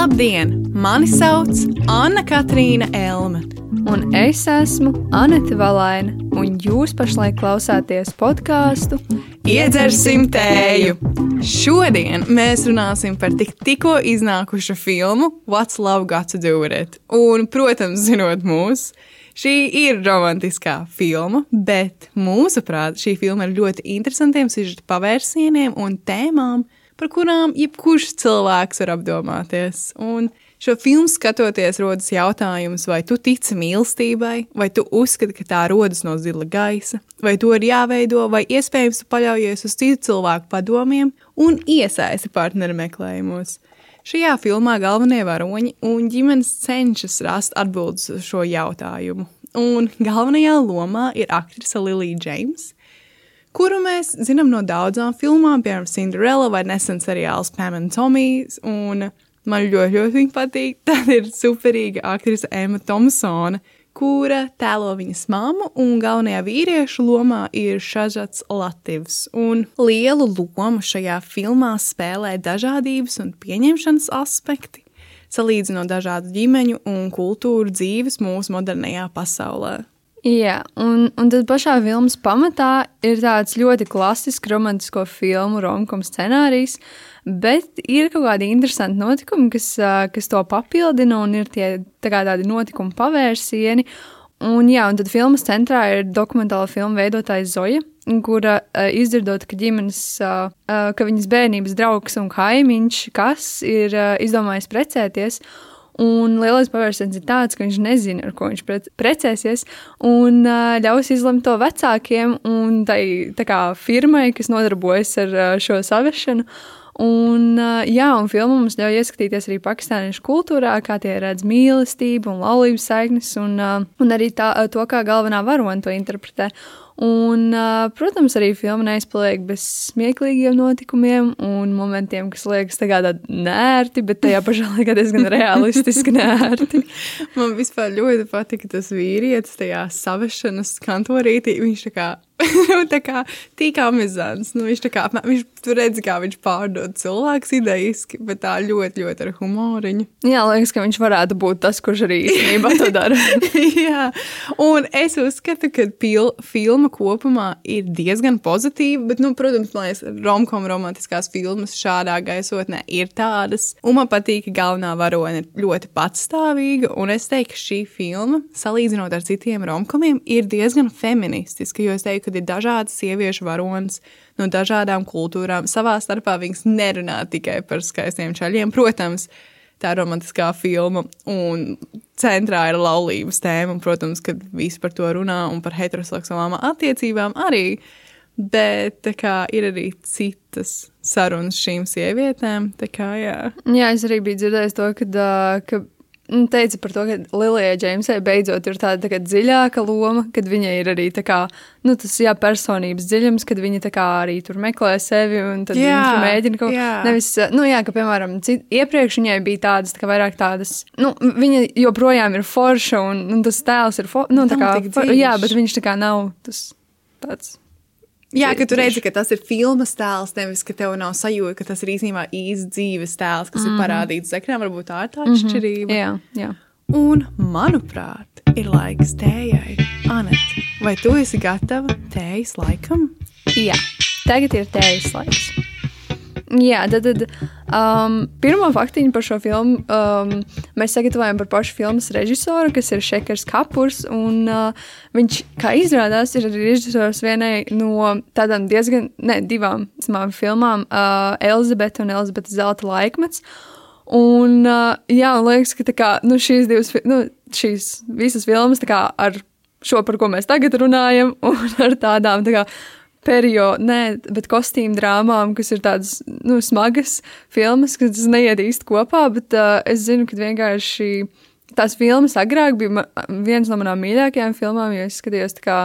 Labdien! Mani sauc Anna Katrīna Elma. Un es esmu Anita Valaina, un jūs pašlaik klausāties podkāstu Iedzersim tēju! Šodien mēs runāsim par tik, tikko iznākušu filmu What's Love Got to Do with It? Un, protams, zinot mūs, šī ir romantiskā filma, bet mūsuprāt, šī filma ir ļoti interesantiem sižeta pavērsieniem un tēmām, par kurām jebkurš cilvēks var apdomāties. Un šo filmu skatoties, rodas jautājums, vai tu tici mīlestībai, vai tu uzskati, ka tā rodas no zila gaisa, vai to ir jāveido, vai iespējams tu paļaujies uz citu cilvēku padomiem un iesaisti partneru meklējumos. Šajā filmā galvenie varoņi un ģimenes cenšas rast atbildes uz šo jautājumu. Un galvenajā lomā ir aktrise Lilija Džeims, kuru mēs zinām no daudzām filmām, piemēram, Cinderella vai nesen seriāls Pam and Tomijs. Man ļoti, ļoti viņa patīk. Tad ir superīga aktrise Emma Thompsone, kura tēlo viņas mammu, un galvenajā vīriešu lomā ir Šažats Latvs. Un lielu lomu šajā filmā spēlē dažādības un pieņemšanas aspekti, salīdzinot dažādu ģimeņu un kultūru dzīves mūsu modernajā pasaulē. Jā, un, un tad pašā filmas pamatā ir tāds ļoti klasisks romantisko filmu romkomu scenārijs, bet ir kaut kādi interesanti notikumi, kas, kas to papildina, un ir tie tā tādi notikumu pavērsieni. Un, jā, un tad filmas centrā ir dokumentāla filmu veidotājs Zoja, kura izdzirdot, ka ģimenes, ka viņas bērnības draugs un kaimiņš, kas ir izdomājis precēties, Un lielais pavērsiens ir tāds, ka viņš nezina, ar ko viņš precēsies, un ļaus izlemt to vecākiem un tai firmai, kas nodarbojas ar šo savešanu. Un, jā, un filma mums ļauj ieskatīties arī pakistāniešu kultūrā, kā tie redz mīlestību un laulības saiknes, un, un arī tā, to, kā galvenā varone to interpretē. Un, protams, arī filma neizpaliek bez smieklīgiem notikumiem un momentiem, kas liekas tādi nērti, bet tajā pašā laikā diezgan realistiski nērti. Man vispār ļoti patika tas vīrietis tajā savešanas kantorītī. Viņš tā kā tā kā tik amizants. Nu, viņš, kā, viņš tur redz, kā viņš pārdod cilvēku idejiski, bet tā ļoti, ļoti ar humoriņu. Jā, liekas, ka viņš varētu būt tas, kurš arī īstenībā to dara. Jā, un es uzskatu, ka pil, filma kopumā ir diezgan pozitīva, bet, nu, protams, man liekas, romkom romantiskās filmas šādā gaisotnē ir tādas. Un man patīk, ka galvenā varone ir ļoti patstāvīga, un es teiktu, ka šī filma, salīdzinot ar citiem romkomiem, ir diezgan feministiska, jo es teiktu, kad ir dažādas sieviešu varonas no dažādām kultūrām. Savā starpā viņas nerunā tikai par skaistiem čaļiem. Protams, tā ir romantiskā filma, un centrā ir laulības tēma. Un, protams, kad visi par to runā un par heteroseksuālām attiecībām arī. Bet kā, ir arī citas sarunas šīm sievietēm. Kā, jā. jā, es arī biju dzirdējis to, ka, ka teica par to, ka Lilijai Džeimsai beidzot ir tāda tā dziļāka loma, kad viņai ir arī kā, nu, tas jā, personības dziļums, kad viņa arī tur meklē sevi un tad jā, viņa mēģina kaut ko. nevis, nu, jā, ka, piemēram, cit, iepriekš viņai bija tādas, tā kā vairāk tādas, nu, viņa joprojām ir forša un, un tas tēls ir, for, nu, tā kā, for, jā, bet viņš tā kā nav tas tāds Jā, ka tu redzi, ka tas ir filmas tēls, nevis ka tev nav sajūta, ka tas ir īstenībā īsts dzīves tēls, kas mm -hmm. ir mhm. parādīts ekrānā. Varbūt tā ir tā atšķirība. Mm -hmm. Jā, jā. Un, manuprāt, ir laiks tējai. Anet, vai tu esi gatava tējas laikam? Jā, tagad ir tējas laiks. Jā, tad, tad um, pirmo faktiņu par šo filmu um, mēs sagatavojam par pašu filmas režisoru, kas ir Šekers Kapurs. Un, uh, viņš, kā izrādās, ir arī režisors vienai no tādām diezgan, ne, divām smām filmām uh, - Elizabete un Elizabete Zelta laikmets. Un, uh, jā, man liekas, ka kā, nu, šīs divas, nu, šīs visas filmas kā, ar šo, par ko mēs tagad runājam, un ar tādām tā kā, periodu, nē, bet kostīmu drāmām, kas ir tādas nu, smagas filmas, kas neiet īsti kopā. Bet uh, es zinu, ka vienkārši tās filmas agrāk bija viens no manām mīļākajām filmām, jo es skatījos tā kā,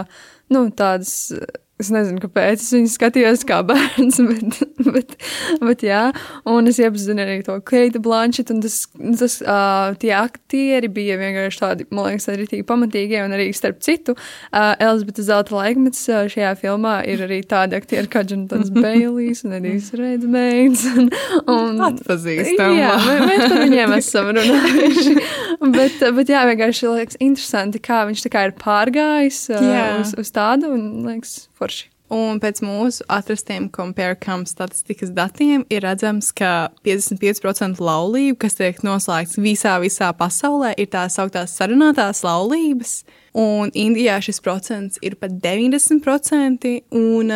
nu, tādas. Es nezinu, kāpēc es viņu skatījos kā bērns, bet, bet, bet, jā, un es iepazinu arī to Keita Blanchett, un tas, tas uh, tie aktieri bija vienkārši tādi, man liekas, arī tīgi pamatīgie, un arī starp citu, uh, Elizabete Zelta laikmets uh, šajā filmā ir arī tādi aktieri kā Jonatans Baileys un Edijs Redmayns. Un, un, Atpazīstam. Jā, mē- mēs par viņiem esam runājuši. bet, bet jā, vienkārši liekas interesanti, kā viņš tā kā ir pārgājis Jā. uz, uz tādu, un liekas, forši. Un pēc mūsu atrastiem CompareCom statistikas datiem ir redzams, ka 55% laulību, kas tiek noslēgts visā, visā pasaulē, ir tā sauktās sarunātās laulības. Un Indijā šis procents ir pat 90%, un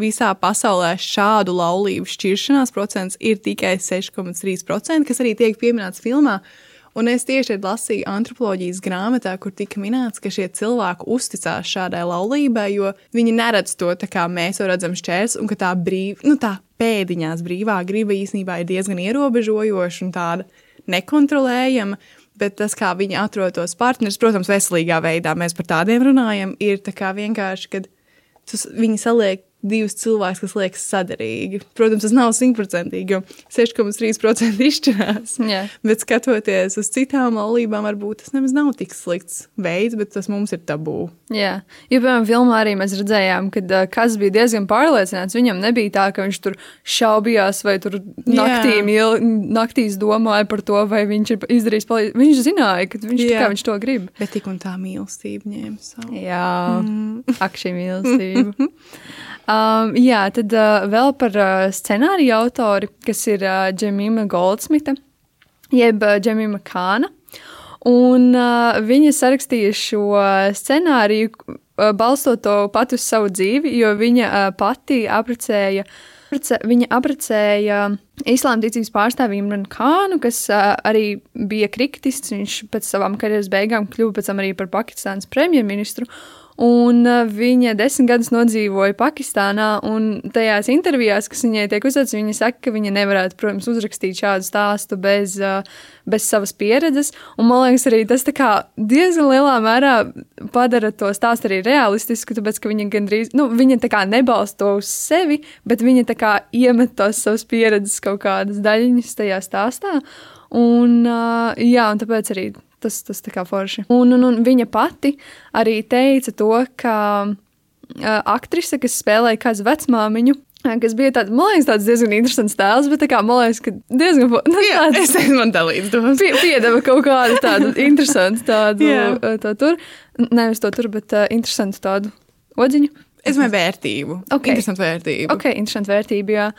visā pasaulē šādu laulību šķiršanās procents ir tikai 6,3%, kas arī tiek pieminēts filmā. Un es tieši lasīju antropoloģijas grāmatā, kur tika minēts, ka šie cilvēki uzticās šādai laulībai, jo viņi neredz to tā, kā mēs to redzam šķērs, un ka tā brīva, nu tā pēdiņās brīvā griba īstenībā ir diezgan ierobežojoša un tāda nekontrolējama. Bet tas, kā viņi atrod tos partnerus, protams, veselīgā veidā mēs par tādiem runājam, ir tā kā vienkārši, kad tu, s- viņi saliek divus cilvēkus, kas liekas sadarīgi. Protams, tas nav simtprocentīgi, jo 6,3% izšķirās. Jā. Bet skatoties uz citām laulībām, varbūt tas nemaz nav tik slikts veids, bet tas mums ir tabū. Jā, jo, piemēram, filmā arī mēs redzējām, ka uh, kas bija diezgan pārliecināts. Viņam nebija tā, ka viņš tur šaubījās vai tur naktī, mil, naktīs domāja par to, vai viņš ir izdarījis palīdzību. Viņš zināja, ka viņš, kā viņš to grib. Bet tik un tā mīlestība ņēma savu. Jā, mm. ak, šī mīlestība. Um, jā, tad uh, vēl par uh, scenāriju autori, kas ir uh, Džemima Goldsmita, jeb uh, Džemima Kāna. Un uh, viņa sarakstīja šo scenāriju, uh, balstot to pati uz savu dzīvi, jo viņa uh, pati apprecēja. aprece- Viņa apprecēja islāma ticības pārstāvi Imranu Kānu, kas uh, arī bija kritists. Viņš pēc savām karjeras beigām kļuva pēc tam arī par Pakistānas premjerministru. Un uh, viņa desmit gadus nodzīvoja Pakistānā, un tajās intervijās, kas viņai tiek uzdotas, viņa saka, ka viņa nevarētu, protams, uzrakstīt šādu stāstu bez, uh, bez savas pieredzes. Un man liekas, arī tas diezgan lielā mērā padara to stāstu arī realistisku, tāpēc, ka viņa gandrīz, nu, viņa tā kā nebalsta to uz sevi, bet viņa tā kā iemet tos savas pieredzes kaut kādas daļiņas tajā stāstā. Un, uh, jā, un tāpēc arī tas, tas tā kā forši. Un, un, un viņa pati arī teica to, ka aktrise, kas spēlēja kādu vecmāmiņu, kas bija tāds, man liekas, tāds diezgan interesants tēls, bet tā kā man liekas, ka diezgan nu, Jā, tāds, es man dalīts domas. pie, piedeva kaut kādu tādu interesantu tādu uh, tā tur, nevis to tur, bet uh, interesantu tādu odziņu. Es domāju, vērtību. Ok. Interesantu vērtību. Ok, interesanti vērtība. Jā.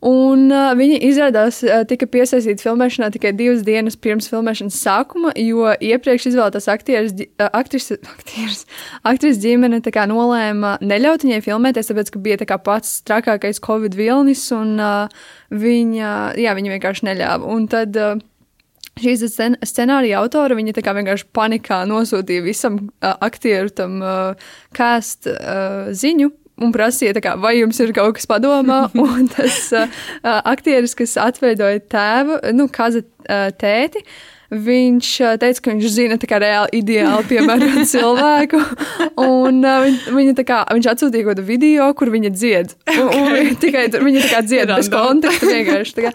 Un uh, viņa izrādās, uh, tika piesaistīta filmēšanā tikai divas dienas pirms filmēšanas sākuma, jo iepriekš izvēlētās aktieris, uh, aktris, aktieris, aktris ģimene kā nolēma neļaut viņai filmēties, tāpēc, ka bija tā kā pats trakākais Covid vilnis, un uh, viņa, jā, viņa vienkārši neļāva. Un tad uh, šīs scen scenārija autora, viņa tā kā vienkārši panikā nosūtīja visam uh, aktieru tam uh, kāst uh, ziņu. Un prasīja, kā, vai jums ir kaut kas padomā. Un tas uh, uh, aktieris, kas atveidoja tēvu, nu, kaza uh, tēti, viņš teica, ka viņš zina reāli ideāli piemērot cilvēku. Un viņ, viņa kā, viņš atsūtīja kaut kādu video, kur viņa dzied. Un, un viņa tikai viņa tā kā dzied bez konteksta vienkārši.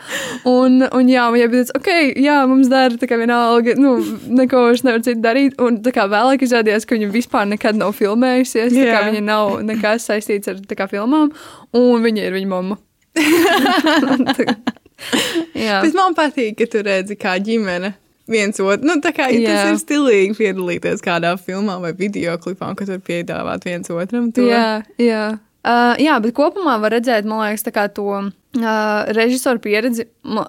Un, un jā, viņai bija tāds, ok, jā, mums dara tā kā vienalga, nu, neko vairs nevar citu darīt. Un tā kā vēlāk izrādījās, ka viņa vispār nekad nav filmējusies, tā kā viņa nav nekas saistīts ar tā kā filmām, un viņa ir viņa mamma. jā. Bet man patīk, ka tu redzi, kā ģimene viens otru. Nu, tā kā ja tas ir stilīgi piedalīties kādā filmā vai video klipā, un ka tur piedāvāt viens otram to. Jā, jā. Uh, jā, bet kopumā var redzēt, man liekas, to uh, režisoru pieredzi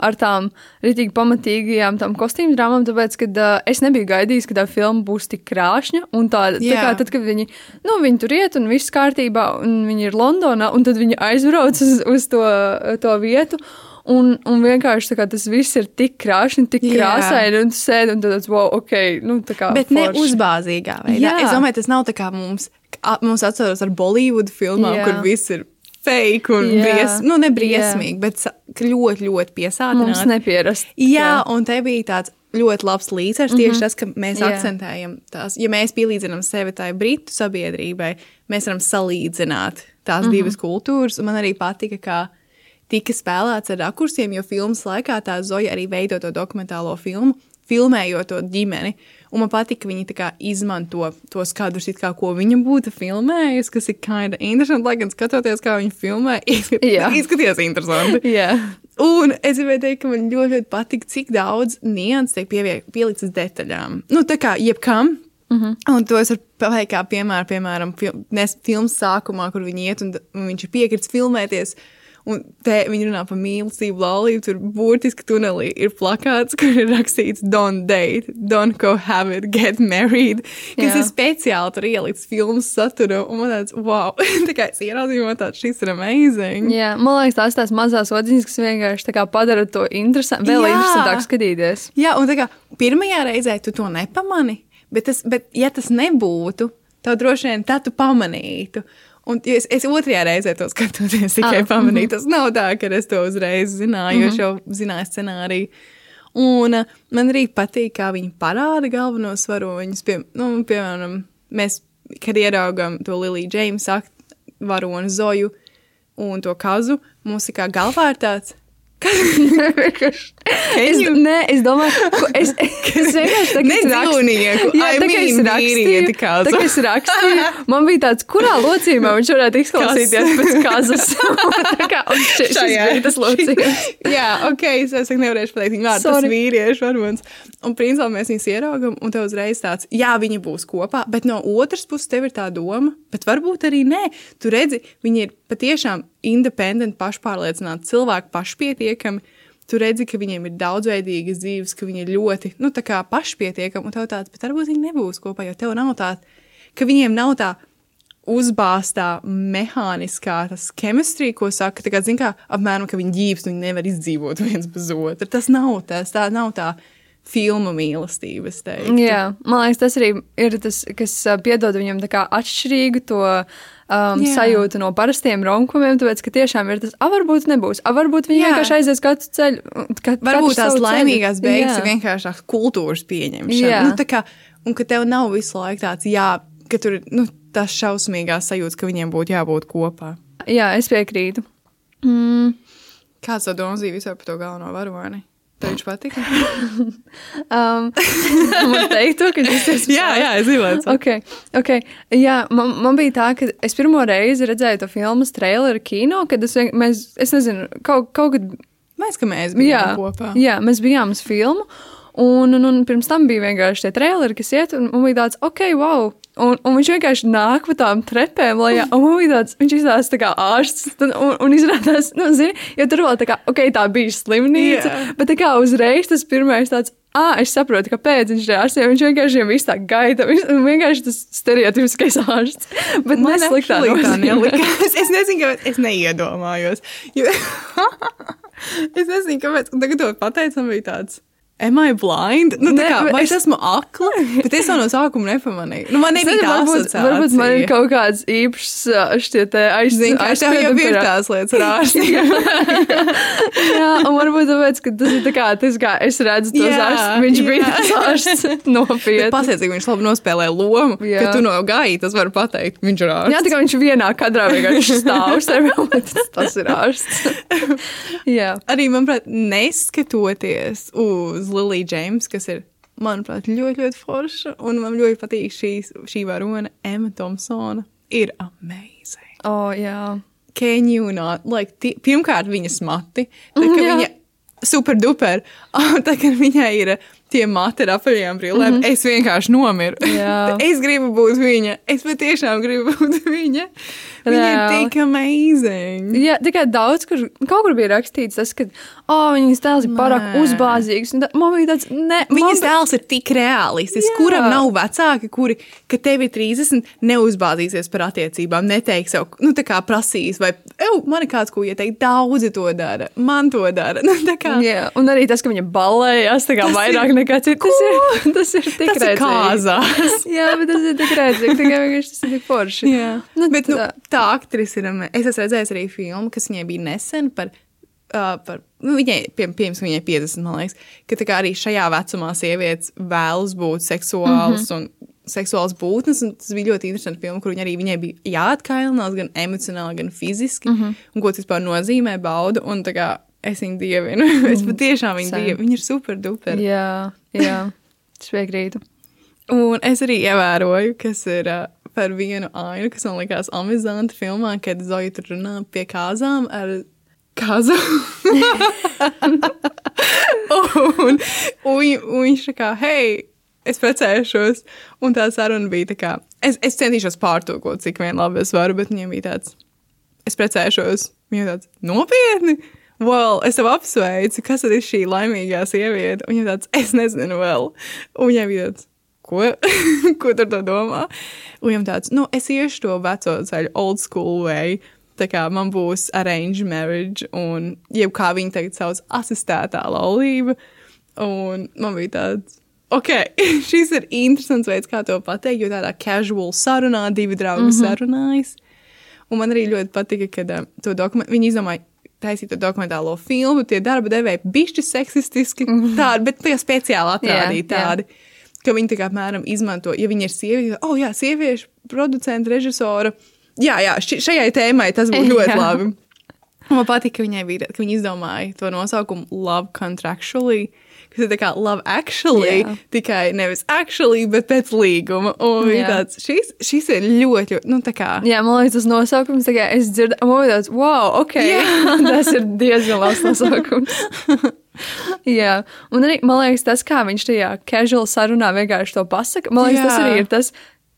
ar tām rītīgi pamatīgajām tām kostīmu drāmām, tāpēc, ka uh, es nebiju gaidījis, ka tā filma būs tik krāšņa. Un tā, tā kā tad, kad viņi, nu, viņi tur iet un viss kārtībā, un viņi ir Londonā, un tad viņi aizbrauc uz, uz to, to vietu. Un, un vienkārši kā, tas viss ir tik krāšņi, tik Jā. krāsaini, un tu sēdi un tad, wow, ok, nu, tā kā. Bet ne forši. uzbāzīgā veidā. Jā. Es domāju, tas nav tā kā mums, mums atceros ar Bollywood filmām, Jā. kur viss ir fake un Jā. briesmīgi. Nu, ne briesmīgi, bet sa- ļoti, ļoti mums piesātināti. nepierast. Jā, un te bija tāds ļoti labs līdzsvars. Mm -hmm. Tieši tas, ka mēs Jā. akcentējam tās, ja mēs pielīdzinām sevi tai britu sabiedrībai, mēs varam salīdzināt tās mm -hmm. divas kultūras. Un man arī patika, kā tika spēlēts ar rakursiem, jo filmas laikā tā Zoja arī veido to dokumentālo filmu, filmējot to ģimeni. Un man patīk, ka viņi kā izmanto tos kadrus, kā ko viņa būtu filmējusi, kas ir kinda interesanti. Lai gan skatoties, kā viņi filmē, izskat, Jā. izskatījās interesanti. Jā. Un es gribēju teikt, ka man ļoti, ļoti patīk, cik daudz nianses tiek pievie- pieliktas detaļām. Nu, tā kā jebkam. Mm -hmm. Un to es varu pateikt, kā piemēram, piemēram fil filmas sākumā, kur viņi iet un, un viņš ir piekritis filmēties. Un te viņi runā par mīlestību, laulību. Tur burtiski tunelī ir plakāts, kur ir rakstīts Don't date, don't cohabit, get married. Kas Jā. ir speciāli tur ielikts filmas satura. Un man tāds, wow, tā kā es ieraudzīju, man tāds, šis ir amazing. Jā, man liekas, tās tās mazās odziņas, kas vienkārši padara to interesantu, vēl Jā. interesantāk skatīties. Jā, un tā kā pirmajā reizē tu to nepamani, bet, tas, bet ja tas nebūtu, tad droši vien tā tu pamanītu. Un ja es, es otrajā reizē to skatoties, tikai Ah, pamanīju. Tas nav tā, ka es to uzreiz zināju, jo es jau zināju scenāriju. Un uh, man arī patīk, kā viņi parāda galvenos varoņus. Pie, nu, piemēram, mēs, kad ieraugām to Liliju Džeimsu varonu Zoju un to kazu, mums ir kā galvā ir tāds. Es, nē, es domāju, ko es, es vienkārši tā Ne dzīvnieku, Jā, tā kā es rakstīju, tā kā es rakstīju, man bija tāds, kurā locījumā viņš varētu izklausīties pēc kazas. tā kā, un šis, Šajā. bija tas locījums. Jā, ok, es es nevarēšu pateikt viņu vārdu. Tas vīriešu varonis. Un principā mēs viņus ieraugam, un tev uzreiz tāds, jā, viņi būs kopā, bet no otras puses tev ir tā doma, bet varbūt arī nē. Tu redzi, viņi ir patiešām independenti, pašpārliecināti cilvēki, pašpietiekami. Tu redzi, ka viņiem ir daudzveidīgas dzīves, ka viņi ir ļoti nu, pašpietiekami, un tev tāds, bet varbūt viņi nebūs kopā, jo tev nav tā, ka viņiem nav tā uzbāztā mehāniskā ķemistrija, ko saka, tā kā, zin, kā, apmēram, ka viņi ģības, viņi nevar izdzīvot viens bez otra. Tas nav tas, tā nav tā filma mīlestība, es teiktu. Jā, man liekas, tas arī ir tas, kas ā, piedod viņam tā kā atšķirīgu to um, Jā. sajūtu no parastiem romkumiem, tāpēc, ka tiešām ir tas, ah, varbūt nebūs, ah, varbūt viņi Jā. vienkārši aizies katru ceļu. Kat, Varbūt tās laimīgās beigas ir vienkārši tās kultūras pieņemšana. Nu, tā kā, un ka tev nav visu laiku tāds, jā, ka tur ir nu, tas šausmīgās sajūtas, ka viņiem būtu jābūt kopā. Jā, es piekrītu. Mm, Kāds to domāja vispār par to galveno varoni? Tev viņš patika? um, man teikt to, ka tas ir jā, jā, es gribēju. Okay, okay. Jā, man, man bija tā, ka es pirmo reizi redzēju to filmu traileru kino, kad es, mēs, es nezinu, kaut, kaut kad Mēs, ka mēs jā, bijām kopā. jā, mēs bijām uz filmu. Un, un, un pirms tam bija vienkārši tie traileri, kas iet, un man bija tāds, ok, wow. Un, un viņš vienkārši nāk pa tām trepēm, lai un man bija tāds, viņš izrādās tā kā ārsts. tad- Un, un izrādās, nu, zini, jo tur vēl tā kā, ok, tā bija slimnīca, Jā. bet tā kā uzreiz tas pirmais tāds. Ah, es saprotu, kāpēc viņš ir ārsts. Viņš vienkārši jau visu tā gaida. Viņš vienkārši tas stereotipiskais ārsts. Bet Man sliktā tā nelikās. Es nezinu, kāpēc es neiedomājos. Jo... es nezinu, kāpēc. un Tagad to pateicu, man bija tāds. Am I blind? Nu, Ne, kā, vai es- es esmu akla? Bet es to no sākuma nepamanīju. Nu, man nebija nezinu, tā varbūt, asociācija. varbūt man ir kaut kāds īpašs šķiet Zini, kā tev jau ir tās lietas ārstiem. Jā, un varbūt tāpēc, ka tas ir tā kā, tas kā es redzu tos Jā, ārstus, viņš jā. bija tas ārsts nopietni. Pasies, cik viņš labi nospēlē lomu, Jā. ka tu no gaita tas var pateikt. Viņš ir ārsts. Jā, tā kā viņš vienā kadrā vienkārši stāv tas, tas ir ārsts. Jā. Arī, manuprāt, neskatoties uz Liliju Džeims, kas ir, manuprāt, ļoti, ļoti forša, un man ļoti patīk šīs, šī varone, Emma Thompsona, ir amazing. Oh, jā. Can you not? Like, ti, pirmkārt, viņas mati, tā kā Jā. viņa super duper, tā kā viņai ir tie mati ar apaļajām brillēm, mm -hmm. es vienkārši nomiru. Es gribu būt viņa, es patiešām gribu būt viņa. Viņa ir Reāli. tik amazing. Jā, tikai daudz, kur kaut kur bija rakstīts, tas, ka oh, viņas tēls ir pārāk uzbāzīgs. tā- Man bija tāds, ne, Viņas man, tēls ir tik realistisks, kuram nav vecāki, kuri, kad tev ir 30, neuzbāzīsies par attiecībām, neteiks sev, nu, tā kā prasīs, vai, ew, man ir kāds, ko ieteikt, daudzi to dara, man to dara. Nu, tā kā, Jā, un arī tas, ka viņa balējās tā kā Tas vairāk ir- nekā cits. Tas ir, tas ir tik redzīgi. kāzās. Jā, bet tas ir tik redzīgi. Tikai vienkārši tas ir tik forši. Jā, Nu, bet nu, tā. tā aktrise ir. Es esmu redzējis arī filmu, kas viņai bija nesen par. Uh, par nu, viņai, pie, pirms viņai 50, man liekas, ka tā kā arī šajā vecumā sievietes vēlas būt seksuālas mm -hmm. un seksuāls būtnes, un tas bija ļoti interesanti filma, kur viņa arī viņai bija jāatkailinās gan emocionāli, gan fiziski, mm -hmm. un ko tas vispār nozīmē baudu, un tā kā es viņu dievinu, es patiešām viņu Same. dievinu, viņa ir super duper. Jā, jā. Es piekrītu. Un es arī ievēroju, kas ir uh, par vienu ainu, kas man likās amizanti filmā, kad Zoja tur runā pie kāzām ar kāzu. un, un, un viņš tā kā, hei, es precēšos. Un tā saruna bija tā kā, es, es centīšos pārtulkot, cik vien labi es varu, bet viņiem bija tāds, es precēšos. Viņam tāds, nopietni! Well, es tev apsveicu, kas ir šī laimīgā sieviete. Un viņa tāds, es nezinu vēl. Un viņai bija tāds, ko, ko tu ar to domā? Un viņam tāds, nu, es iešu to veco ceļu, old school way. Tā kā man būs arranged marriage, un jeb kā viņi tagad sauc, asistētā laulība. Un man bija tāds, ok, šis ir interesants veids, kā to pateikt, jo tādā casual sarunā divi draugi mm -hmm. sarunājas. Un man arī ļoti patika, kad uh, to dokumentu viņi izdomāja. Taisīt to dokumentālo filmu, tie darba devēji bišķi seksistiski, tādi, bet tie speciāli atrādīti Jā, jā. tādi, ka viņi tā kā apmēram izmanto, ja viņi ir sieviete, oh jā, sieviešu producenta, režisora, jā, jā, ši, šajai tēmai tas būtu ļoti Jā. labi. Man patīk, ka viņai bija, ka viņa izdomāja to nosaukumu Love Contractually, kas ir tā kā Love Actually, Jā. tikai nevis actually, bet pēc līguma. Un Jā. tāds, šis, šis ir ļoti, ļoti, nu tā kā. Jā, man liekas, tas nosaukums, tā kā es dzirdu, man liekas, wow, ok. tas ir diezgan labs nosaukums. Jā, un arī man liekas, tas, kā viņš tajā casual sarunā vienkārši to pasaka, man liekas, tas Jā. arī ir tas.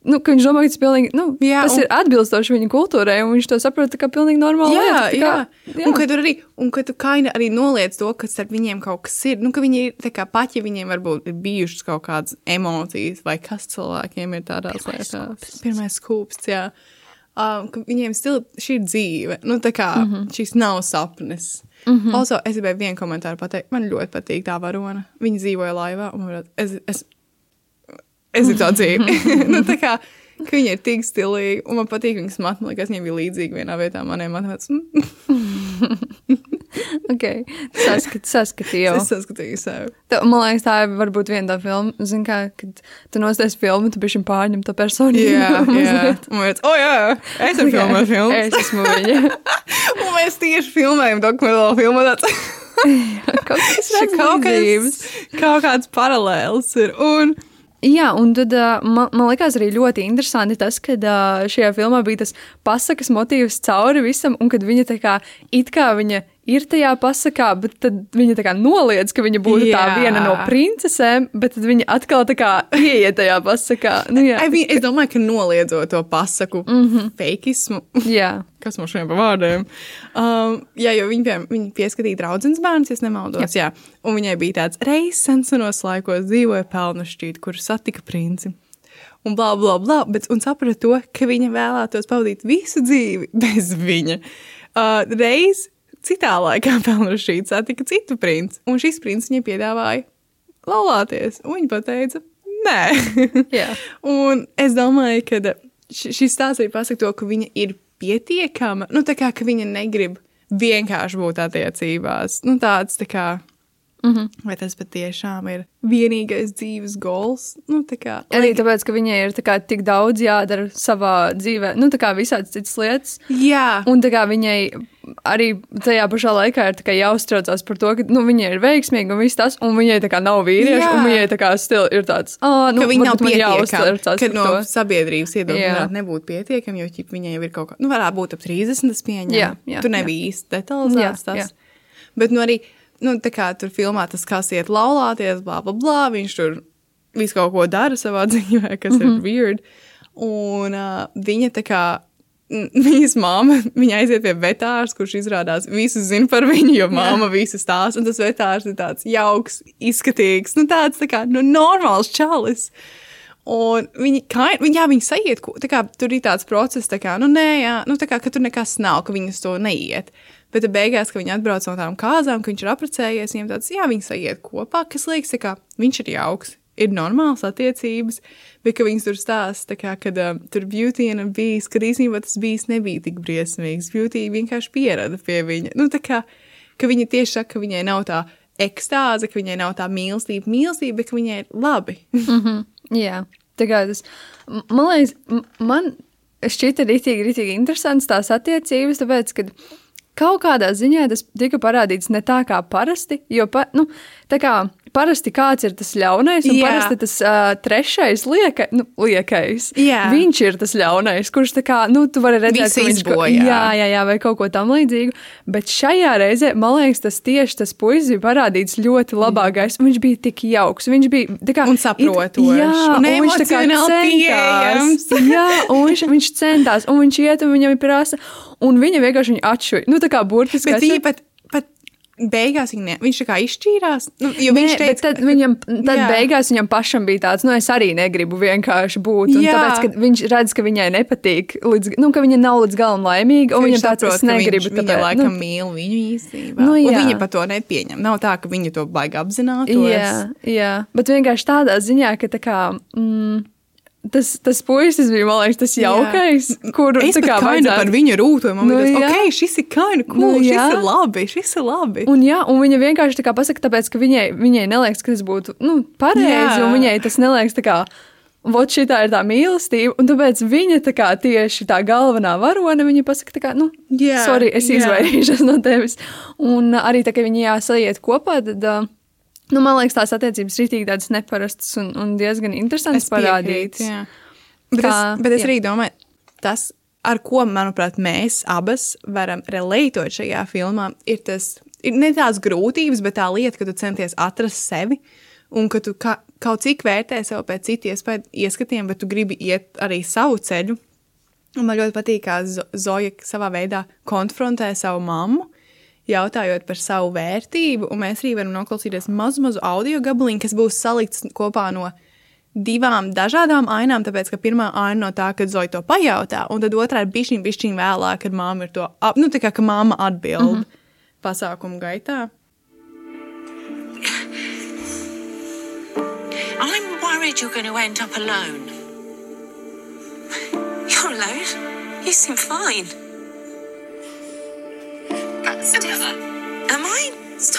Nu, ka viņš domā, ka tas, pilnīgi, nu, Jā, tas un- ir atbilstoši viņa kultūrai, un viņš to saprot kā pilnīgi normālu Jā, lietu. tā jā. kā- jā. Un tur arī, un kad tu kaina arī noliec to, ka starp viņiem kaut kas ir, nu, ka viņi ir, kā ja viņiem varbūt ir bijušas kaut kādas emocijas, vai kas cilvēkiem ir tādās Pirmais lietās. Pirmais skūps, jā. Um, ka viņiem stila, šī ir dzīve, nu, tā kā mm. -hmm. šis nav sapnis. Mm -hmm. Also, es gribēju vienu komentāru pateikt, man ļoti patīk tā varona. Viņa dzīvoja laivā, un es, es, es gribu tā dzīvi. nu, tā kā, viņa ir tik stilīga, un man patīk viņas matematika, man liekas, viņai bija līdzīga vienā vietā manai matemātikai. Ok, saskat, saskatīju. Es saskatīju sevi. Tā, man liekas, tā ir varbūt viena tā filma, zin kā, kad tu nosties filmu, tu bišķi pārņem to personu. Jā, jā. Un mēs, oh, jā, es esmu filmējis filmu. Es esmu viņa. Un mēs tieši filmējam dokumentālo filmu. Tāds, Kaut kas kaut, kas, kaut kāds paralēls ir. Un, Jā, un tad man, man liekas arī ļoti interesanti tas, ka šajā filmā bija tas pasakas motīvs cauri visam, un kad viņa tā kā it kā viņa ir tajā pasakā, bet tad viņa tā kā noliedz, ka viņa būtu tā Jā. viena no princesēm, bet tad viņa atkal tā kā ieiet tajā pasakā. Nu, jā, I mean, es domāju, ka noliedzot to pasaku mm -hmm. feikismu. jā. Kas man šodien par vārdiem? Um, jā, jo viņi, pie, viņi pieskatīja draudzes bērns, ja nemaldos. Jā. jā. Un viņai bija tāds reizes sensenos laikos dzīvoja pelnu šķīt, kur satika princi. Un blā, blā, blā, bet un saprata to, ka viņa vēlētos pavadīt visu dzīvi bez viņa. Uh, reiz citā laikā pelnu šķīt satika citu princi, un šis princis viņai piedāvāja laulāties. Un viņa pateica, nē. Jā. Un es domāju, ka š- šis stāsts arī pasaka to, ka viņa ir pietiekama. Nu, tā kā viņa negrib vienkārši būt attiecībās. Nu, tāds tā kā. Mm -hmm. Vai tas patiešām ir vienīgais dzīves goals? Nu, tā kā, Arī tāpēc, ka viņai ir kā, tik daudz jādara savā dzīvē, nu, tā kā visādas citas lietas. Jā, Un tā kā viņai arī tajā pašā laikā ir jāuztraucās par to, ka nu, viņa ir veiksmīga un viss tas, un viņai tā kā nav vīrieša, Jā. un viņai tā kā stil ir tāds, ah, nu, ka viņa nav pietiekama. par no to. sabiedrības viedokļa Jā. varētu nebūt pietiekama, jo ķip, viņai jau ir kaut kā, nu, varētu būt ap 30, tas pieņem. Jā, jā, Tur nebija īsti detalizēts tas. jā. Bet, nu, arī, nu, tā kā tur filmā tas, kas iet laulāties, bla, bla, bla, viņš tur visu kaut ko dara savā dzīvē, kas mm -hmm. ir weird. Un uh, viņa tā kā. Viņas māma, viņa aiziet pie vetārs, kurš izrādās visu zina par viņu, jo māma visu stāsta. Un tas vetārs ir tāds jauks, izskatīgs, nu tāds tā kā nu, normāls čalis. Un viņi, kā, viņi, jā, viņi sajiet, kā tur ir tāds process, tā kā, nu, nē, jā, nu, tā kā, ka tur nekas nav, ka viņas to neiet. Bet beigās, kad viņi atbrauc no tām kāzām, ka viņš ir apprecējies, viņiem tāds, jā, viņi sajiet kopā, kas liekas, kā viņš ir jauks, ir normāls attiecības, bet ka viņas tur stāsta, tā kā, kad um, tur beauty and beast, kad īstenībā tas bijis nebija tik briesmīgs, beauty vienkārši pierada pie viņa. Nu, tā kā, ka viņa tieši saka, ka viņai nav tā ekstāze, ka viņai nav tā mīlestība, mīlestība, bet ka viņai ir labi. Jā. Tā kā tas, man liekas, man šķita rītīgi, rītīgi interesants tās attiecības, tāpēc, ka kaut kādā ziņā tas tika parādīts ne tā kā parasti, jo, pa, nu, tā kā parasti kāds ir tas ļaunais, un Jā. parasti tas uh, trešais lieka, nu, liekais. Jā. Viņš ir tas ļaunais, kurš tā kā, nu, tu vari redzēt, Visu ka viņš izbojā. jā, jā, jā, vai kaut ko tam līdzīgu. Bet šajā reizē, man liekas, tas tieši tas puisis bija parādīts ļoti labākais. Viņš bija tik jauks. Viņš bija tā kā Un saprotošs, Jā, un un viņš tā kā centās. Jā, un viņš, viņš centās, un viņš iet, un viņam ir prasa, un viņa vienkārši viņu atšuja. Nu, tā kā burtiski. Bet viņa pat, pat beigās viņa ne, viņš tā kā izšķīrās. Nu, Nē, viņš bet teica, tad viņam tad Jā. beigās viņam pašam bija tāds, nu, es arī negribu vienkārši būt. Un tāpēc, ka viņš redz, ka viņai nepatīk, līdz, nu, ka viņa nav līdz galam laimīga, un Viņš tāds, es negribu. Viņš, viņa tāpēc, laikam nu, mīl viņu īstenībā. Nu, Un jā. viņa pat to nepieņem. Nav tā, ka viņa to baigi apzinātos. Jā, jā, bet vienkārši tādā ziņā, ka tā kā. Mm, Tas, tas puisis bija, man liekas, tas jaukais, Es tā kā vajadzētu- par viņu rūtoju. Man Nu, liekas, jā. ok, šis ir kainu, cool, Nu, nu, šis jā. ir labi, šis ir labi. Un, jā, un viņa vienkārši tā kā pasaka, tāpēc, ka viņai, viņai neliekas, ka tas būtu nu, pareizi, Jā. un viņai tas neliekas tā kā. Vot šī ir tā mīlestība, un tāpēc viņa tā kā tieši tā galvenā varone, viņa pasaka, tā kā, nu, Jā, sorry, es jā. izvairīšos no tevis. Un arī tā, ka viņi jāsajiet kopā, tad, uh, nu, man liekas, tās attiecības ir rītīgi tādas neparastas un, un diezgan interesantas parādītas. Bet, Kā- es, bet es jā. arī domāju, tas, ar ko, manuprāt, mēs abas varam relētot šajā filmā, ir tas, ir ne tās grūtības, bet tā lieta, ka tu centies atrast sevi. Un ka tu ka, kaut cik vērtē sev pēc citu iespēju ieskatiem, bet tu gribi iet arī savu ceļu. Un man ļoti patīk, kā Zo- Zoja savā veidā konfrontē savu mammu, jautājot par savu vērtību. Un mēs arī varam noklausīties mazu, mazu audio gabaliņu, kas būs salikts kopā no divām dažādām ainām. Tāpēc, ka pirmā aina no tā, kad Zoja to pajautā, un tad otrā ir bišķiņa, bišķiņa vēlāk, kad māma ir to, ap, nu, tā kā ka māma atbild mm -hmm. pasākumu gaitā. I'm worried you're going to end up alone. You're alone? You seem fine. Am I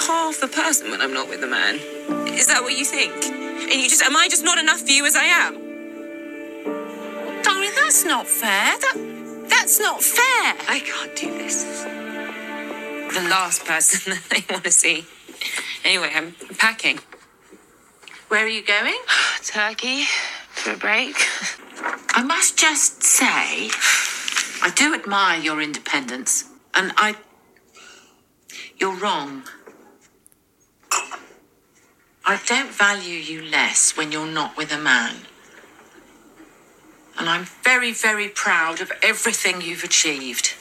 half a person when I'm not with a man? Is that what you think? And you just am I just not enough for you as I am? Darling, that's not fair. That that's not fair. I can't do this. The last person that they want to see. Anyway, I'm packing. Where are you going? Turkey for a break. I must just say, I do admire your independence, and I. You're wrong. I don't value you less when you're not with a man. And I'm very, very proud of everything you've achieved.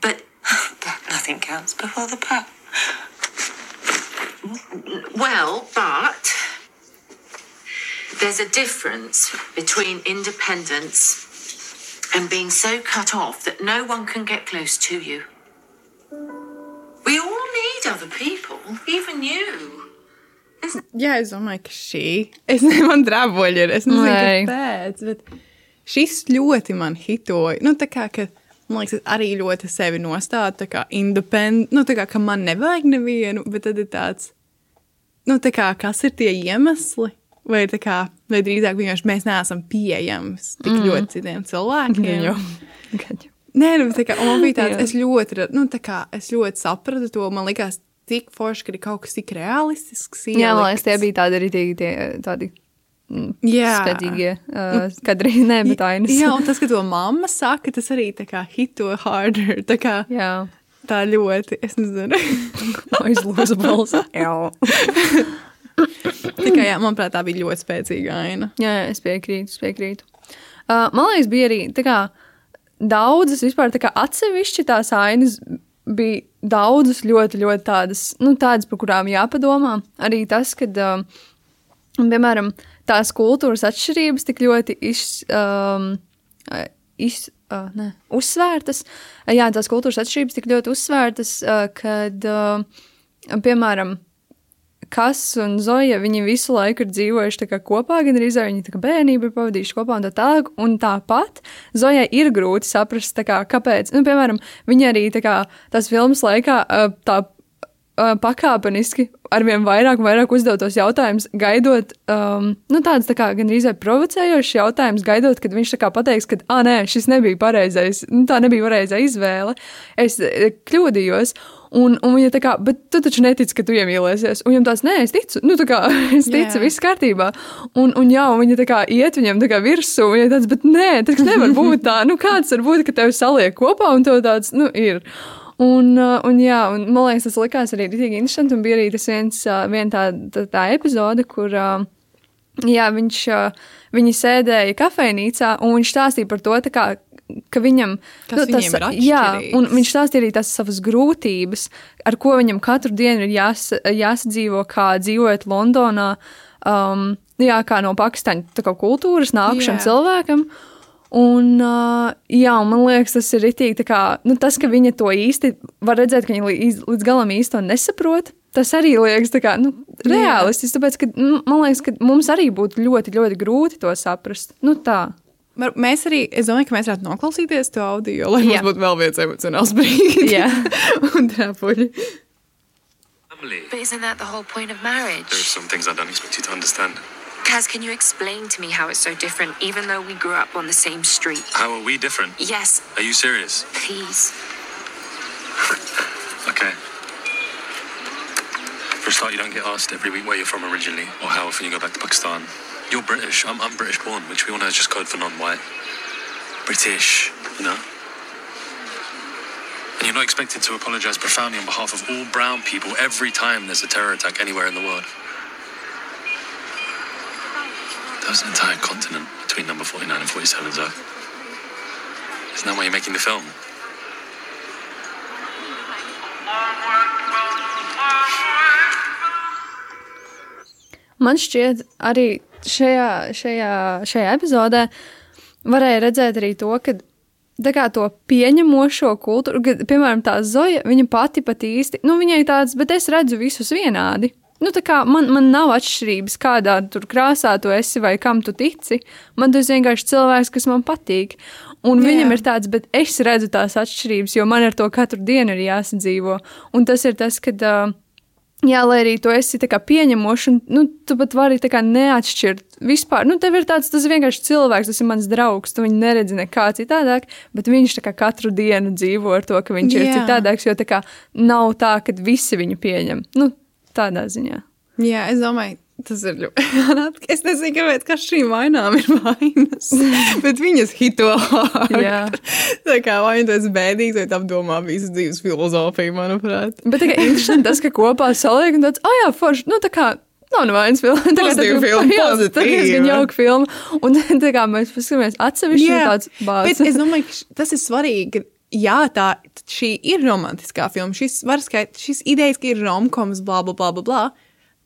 But But nothing counts before the pup. Well, but there's a difference between independence and being so cut off that no one can get close to you. We all need other people, even you. Jā, es domāju, ka šī. Es nezinu, man drāboļi ir. Es nezinu, kāpēc. Bet šis ļoti man hitoja. Nu, tā kā, ka, man liekas, es arī ļoti sevi nostādu, tā kā independent. Nu, tā kā, ka man nevajag nevienu, bet tad ir tāds, nu, tā kā, kas ir tie iemesli? Vai, kā, vai drīzāk vienkārši mēs neesam pieejami tik mm. ļoti citiem cilvēkiem? Gan jau. Gan jau. Nē, nu, tā kā man bija tāds, es ļoti, nu, tā kā, es ļoti sapratu to. Man liekas, tik forši, ka ir kaut kas tik realistisks. Jā, man liekas, ielikts. tie bija tādi arī tie, tādi Jā. spēcīgie uh, kadri, ne, bet ainas. Jā, un tas, ka to mamma saka, tas arī tā kā hito harder. Tā kā jā. tā ļoti, es nezinu. aizlūza balss. jā. kā, jā, manuprāt, tā bija ļoti spēcīga aina. jā, jā, es piekrītu, es piekrītu. Uh, man liekas, bija arī kā daudzas vispār tā kā atsevišķi tās ainas bija daudzas ļoti, ļoti tādas, nu, tādas, par kurām jāpadomā. Arī tas, ka, uh, piemēram, tās kultūras atšķirības tik ļoti iz, um, uh, iz, uh, ne, uzsvērtas. Uh, Jā, tās kultūras atšķirības tik ļoti uzsvērtas, uh, kad, uh, piemēram, Kas un Zoja, viņi visu laiku ir dzīvojuši kopā, gan arī viņi kā bērnību ir pavadījuši kopā un tā tālāk. Un tāpat Zojai ir grūti saprast, kā, kāpēc, nu, piemēram, viņa arī tā kā tās filmas laikā, tā uh, pakāpeniski arvien vairāk vairāk uzdot tos jautājumus, gaidot um, nu, tādas tā kā gandrīz vai provocējošas jautājumus, gaidot, kad viņš tā kā pateiks, ka, ah, nē, šis nebija pareizais, nu, tā nebija pareizā izvēle, es eh, kļūdījos. Un, un viņa tā kā, bet tu taču netici, ka tu iemīlēsies. Un viņam tās, nē, es ticu, nu, tā kā, es ticu, Jā. viss kārtībā. Un, un jā, un viņa tā kā iet viņam tā kā virsū, un viņa tāds, bet nē, tas nevar būt tā. Nu, kāds var būt, ka tevi saliek kopā, un tev tāds, nu, ir. Un, uh, un, jā, un man liekas, tas likās arī rītīgi interesanti. Un bija arī tas viens, uh, vien tā, tā, tā epizode, kur uh, jā, viņš, viņi sēdēja kafejnīcā un viņš stāstīja par to, kā, ka viņam Kas viņiem ir jā, un viņš stāstīja arī tās savas grūtības, ar ko viņam katru dienu ir jās, jāsadzīvo, kā dzīvojot Londonā, um, jā, kā no Pakistāņu kultūras nākušam Jā. cilvēkam. Un, uh, jā, un man liekas, tas ir rītīgi. tā Kā, nu, tas, ka viņa to īsti var redzēt, ka viņa līdz, līdz galam īsti to nesaprot, tas arī liekas kā, nu, reālistisks. Tāpēc, ka, nu, man liekas, ka mums arī būtu ļoti, ļoti grūti to saprast. Nu, tā. Mēs arī, es domāju, ka mēs varētu noklausīties to audio, lai Jā. mums būtu vēl viens emocionāls brīdis. Jā. un. Family. But isn't that the whole point of marriage? There's some things I don't expect you to understand. Kaz, can you explain to me how it's so different, even though we grew up on the same street? How are we different? Yes, Are you serious? please. Okay. For a start, you don't get asked every week where you're from originally or how often you go back to Pakistan. You're British. I'm, I'm British born, which we all know is just code for non-white. British, you know? And you're not expected to apologize profoundly on behalf of all brown people every time there's a terror attack anywhere in the world. There's an entire continent between number 49 and 47, so. Isn't that why you're making the film? Man šķiet, arī šajā, šajā, šajā epizodē varēja redzēt arī to, ka kā to pieņemošo kultūru, kad, piemēram, tā Zoja, viņa pati pat īsti, nu, viņai tāds, bet es redzu visus vienādi. Nu, man, man nav atšķirības, kādā krāsā tu esi vai kam tu tici. Man tas vienkārši cilvēks, kas man patīk. Un Jā. viņam ir tāds, bet es redzu tās atšķirības, jo man ar to katru dienu ir jāsadzīvo. Un tas ir tas, kad. Uh, Jā, lai arī tu esi pieņemošs, un nu, tu pat vari neatšķirt vispār. Nu, tev ir tāds, tas ir vienkārši cilvēks, tas ir mans draugs, tu viņu neredzi nekā citādāk, bet viņš kā katru dienu dzīvo ar to, ka viņš ir Jā. citādāks, jo tā kā nav tā, ka visi viņu pieņem. Nu, tādā ziņā. Jā, es domāju, tas ir ļoti. Es nezinu, kāpēc ka šīm vainām ir vainas, bet viņas hito. Jā. Tā kā vai nu tas bēdīgs, vai tam domā visu dzīves filozofiju, manuprāt. Bet tā kā interesanti tas, ka kopā saliek un tāds, ah, jā, forši, nu tā kā. Nav nevainas filma. Tā Pozitīva tā- filma, jā, Tā ir diezgan jauka filma. Un tā kā mēs paskatāmies atsevišķi, ir tāds bāzes. bet es domāju, ka tas ir svarīgi. Jā, tā šī ir romantiskā filma. Šis var skaidrs, šis idejas, ka ir romkoms, bla, bla, bla, bla, bla.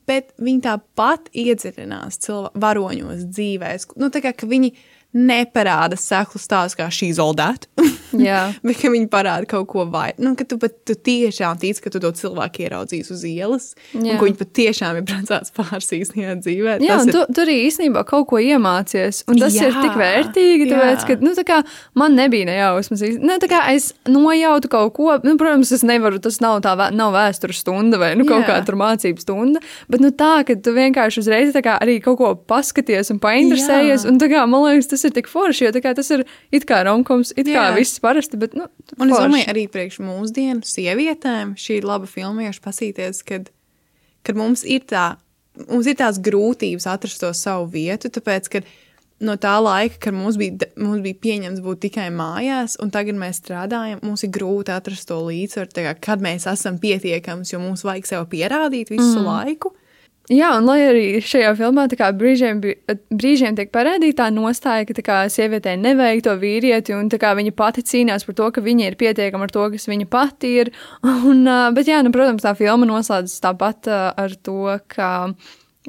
Bet viņi tāpat iedziļinās cilvēku varoņos dzīvēs. Nu, tā kā viņi neparāda seklu stāstu, kā šī zoldēta. Jā. Bet viņi parāda kaut ko vairāk. Nu, ka tu pat tu tiešām tici, ka tu to cilvēku ieraudzīs uz ielas. Un Jā. ka viņi pat tiešām ir precēts pāris īstenībā dzīvē. Jā, Tas un ir- tu, tu arī īstenībā kaut ko iemācies. Un tas jā, ir tik vērtīgi, tāpēc, jā. ka nu, tā kā, man nebija nejausmas. Ne, tā kā es nojautu kaut ko, nu, protams, es nevaru, tas nav tā vē- nav vēstures stunda vai nu, kaut Jā. kāda tur mācību stunda. Bet nu, tā, ka tu vienkārši uzreiz kā, arī kaut ko paskaties un painteresējies. Un, tā kā, man liekas, tas ir tik forši, jo kā, tas ir it kā romkoms, it kā Jā. viss parasti. Bet, nu, Un es forši. domāju, arī priekš mūsdienu sievietēm šī ir laba filmieša pasīties, kad, kad mums ir tā, mums ir tās grūtības atrast to savu vietu, tāpēc, ka no tā laika, kad mums bija, mums bija pieņemts būt tikai mājās, un tagad mēs strādājam, mums ir grūti atrast to līdzsvaru, kad mēs esam pietiekams, jo mums vajag sev pierādīt visu mm. laiku. Jā, un lai arī šajā filmā kā brīžiem, brīžiem tiek parādīta tā nostāja, ka kā sievietei nevajag to vīrieti, un kā viņa pati cīnās par to, ka viņa ir pietiekama ar to, kas viņa pati ir. Un, bet, jā, nu, protams, tā filma noslēdzas tāpat ar to, ka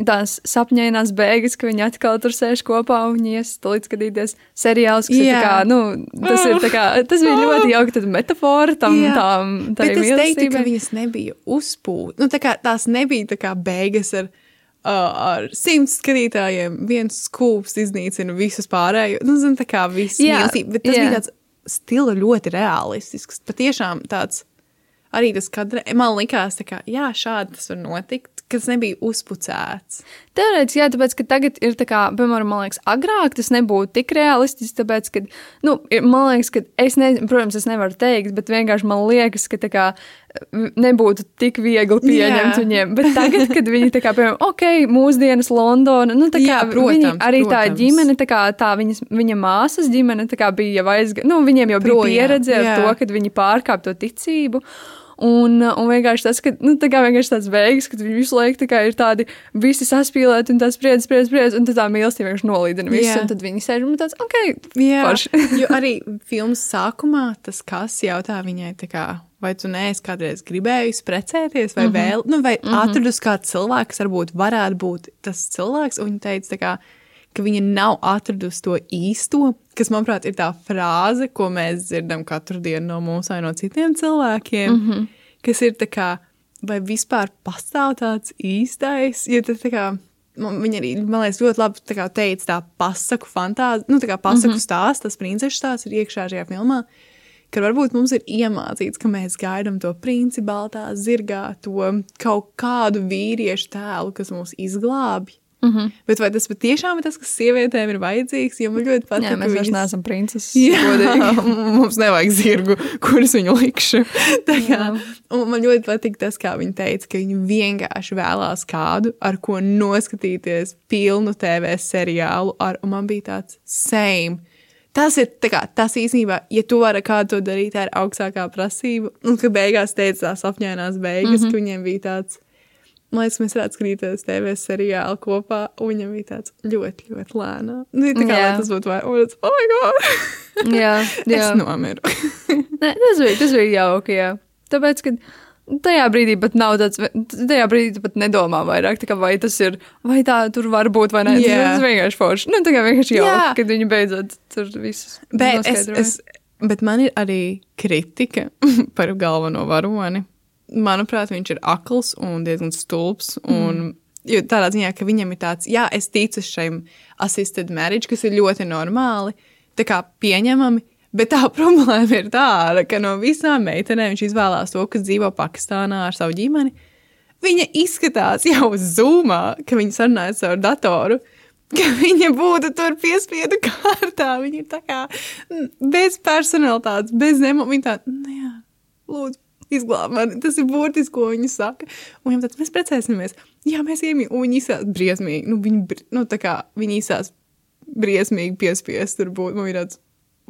tās sapņainās beigas, ka viņi atkal tur sēž kopā un ies līdz skatīties seriālus, kā, nu, tas kā, tas bija ļoti jauki, tad metafora tam, Jā. tām, tā Bet es teiktu, ka viņas nebija uzpūta. Nu, tā kā tās nebija tā kā beigas ar, uh, ar simts skatītājiem. Viens skūps iznīcina visus pārējos. Nu, zin, tā kā viss mīlestība. Bet tas jā. bija tāds stila ļoti realistisks. Patiešām tāds arī tas kadra, man likās, tā kā, jā, šādi tas var notikt, kas nebija uzpucēts. Teorētiski, jā, tāpēc, ka tagad ir tā kā, piemēram, man liekas, agrāk tas nebūtu tik realistisks, tāpēc, ka, nu, man liekas, ka es, ne, protams, es nevaru teikt, bet vienkārši man liekas, ka tā kā nebūtu tik viegli pieņemt Jā. viņiem. Bet tagad, kad viņi tā kā, piemēram, ok, mūsdienas Londona, nu, tā kā Jā, viņi, protams, arī tā protams. ģimene, tā kā tā viņas, viņa māsas ģimene, tā kā bija jau aizgājusi, nu, viņiem jau bija Projām, pieredze ar jā. to, kad viņi pārkāp to ticību. Un, un vienkārši tas, ka nu, tā kā vienkārši tāds beigas, kad viņi visu laiku tā ir tādi visi saspīlēti un tā spriedz, spriedz, spriedz, un tad tā mīlestība vienkārši nolīdina visu. Jā. Un tad viņi sēž un tāds, ok, Jā, forši. jo arī filmas sākumā tas kas jautā viņai, tā kā, vai tu neesi kādreiz gribējusi precēties, vai mm -hmm. vēl, nu, vai mm -hmm. atradus kādu cilvēku, kas varbūt varētu būt tas cilvēks, un viņa teica, tā kā, ka viņa nav atradusi to īsto, kas, manuprāt, ir tā frāze, ko mēs dzirdam katru dienu no mums vai no citiem cilvēkiem, mm -hmm. kas ir tā kā, vai vispār pastāv tāds īstais, jo tad tā kā, man- Viņa arī, man liekas, ļoti labi tā kā teica, tā pasaku fantāzija, nu, tā kā pasaku mm -hmm. stāsts, tas princešu stāsts ir iekšā šajā filmā. Ka varbūt mums ir iemācīts, ka mēs gaidām to princi baltā zirgā, to kaut kādu vīriešu tēlu, kas mūs izglābj. Mm -hmm. Bet vai tas patiešām ir tas, kas sievietēm ir vajadzīgs? Jo man ļoti patīk, mēs ka vairs viņas- neesam princeses. Jā, mums nevajag zirgu, kurus viņu likšu. Kā, man ļoti patīk tas, kā viņa teica, ka viņa vienkārši vēlās kādu, ar ko noskatīties pilnu TV seriālu. Ar, un man bija tāds same. Tas ir kā, tas īstenībā, ja tu vari kādu to darīt, ir augstākā prasība. Un ka beigās teica tās apņēmās beigas, mm -hmm. ka viņiem bija tāds. Man liekas, mēs varētu skatīties TV seriālu kopā, un viņam bija tāds ļoti, ļoti lēnām. Nu, tā kā Jā. tas būtu vai, un es, oh, my God! jā, jā. Es nomiru. Nē, tas bija, tas bija jauki, jā. Tāpēc, ka tajā brīdī pat nav tāds, tajā brīdī pat nedomā vairāk, kā vai tas ir, vai tā tur var būt, vai nē. Tas, Jā. tas vienkārši forši. Nu, tā kā vienkārši Jā. jauki, kad viņi beidzot tur visus Bet, es, es, bet man ir arī kritika par galveno varoni. Manuprāt, viņš ir akls un diezgan stulbs. Un, jo tādā ziņā, ka viņam ir tāds, jā, es ticu šim assisted marriage, kas ir ļoti normāli, tā kā pieņemami. Bet tā problēma ir tāda, ka no visām meitenēm viņš izvēlās to, kas dzīvo Pakistānā ar savu ģimeni. Viņa izskatās jau zūmā, ka viņa sarunājas ar datoru, ka viņa būtu tur piespiedu kārtā. Viņa ir tā kā mm, bez personalitātes, bez emocijām. Viņa tā, nu jā, lūdzu, izglāb mani. Tas ir burtiski, ko viņa saka. Un viņam tāds, mēs precēsimies. Jā, mēs iemīļojam, un viņi izsās briesmīgi. Nu, viņi, nu, tā kā viņi izsās briesmīgi piespiest tur būt. Man ir tāds,